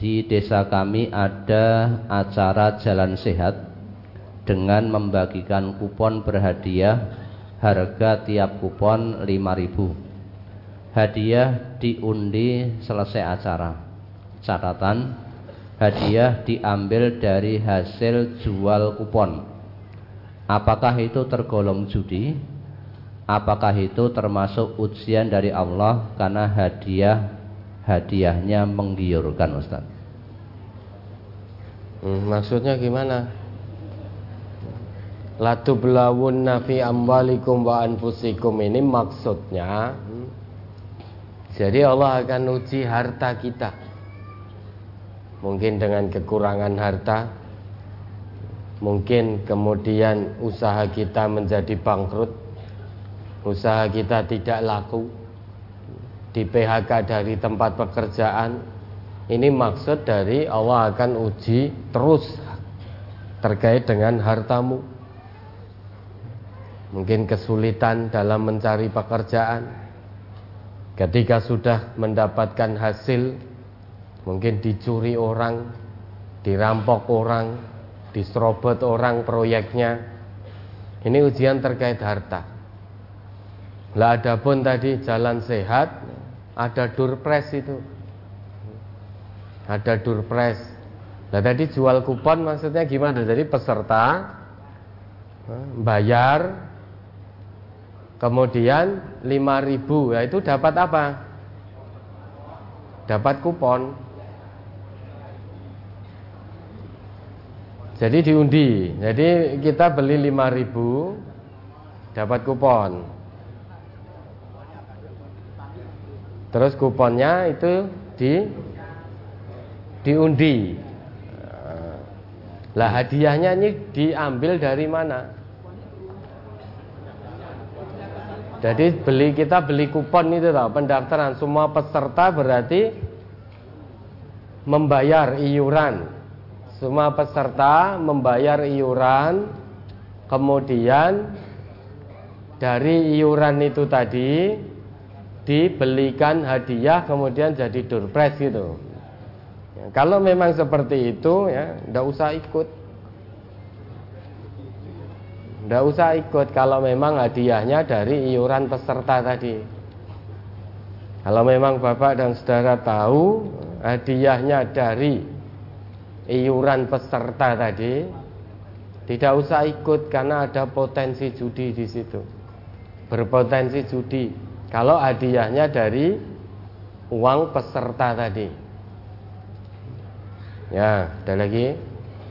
desa kami ada acara jalan sehat dengan membagikan kupon berhadiah harga tiap kupon 5000 hadiah diundi selesai acara. Catatan hadiah diambil dari hasil jual kupon. Apakah itu tergolong judi? Apakah itu termasuk ujian dari Allah karena hadiah hadiahnya menggiurkan Ustaz. Hmm, maksudnya gimana? Latu belawun nafi ambalikum wa anfusikum. Ini maksudnya jadi Allah akan uji harta kita. Mungkin dengan kekurangan harta mungkin kemudian usaha kita menjadi bangkrut usaha kita tidak laku di PHK dari tempat pekerjaan. Ini maksud dari Allah akan uji terus terkait dengan hartamu. Mungkin kesulitan dalam mencari pekerjaan. Ketika sudah mendapatkan hasil mungkin dicuri orang dirampok orang diserobot orang proyeknya. Ini ujian terkait harta. Lah adapun tadi jalan sehat ada durpres itu. Ada durpres nah tadi jual kupon maksudnya gimana? Jadi peserta eh, bayar kemudian 5000 ya itu dapat apa? Dapat kupon. Jadi diundi. Jadi kita beli 5000 dapat kupon Terus kuponnya itu di diundi. Lah hadiahnya ini diambil dari mana? Jadi beli kita beli kupon itu tahu pendaftaran semua peserta berarti membayar iuran. Semua peserta membayar iuran kemudian dari iuran itu tadi dibelikan hadiah kemudian jadi durpres gitu. Ya, kalau memang seperti itu ya, ndak usah ikut. Ndak usah ikut kalau memang hadiahnya dari iuran peserta tadi. Kalau memang Bapak dan Saudara tahu hadiahnya dari iuran peserta tadi, tidak usah ikut karena ada potensi judi di situ. Berpotensi judi. Kalau hadiahnya dari uang peserta tadi. Ya, ada lagi?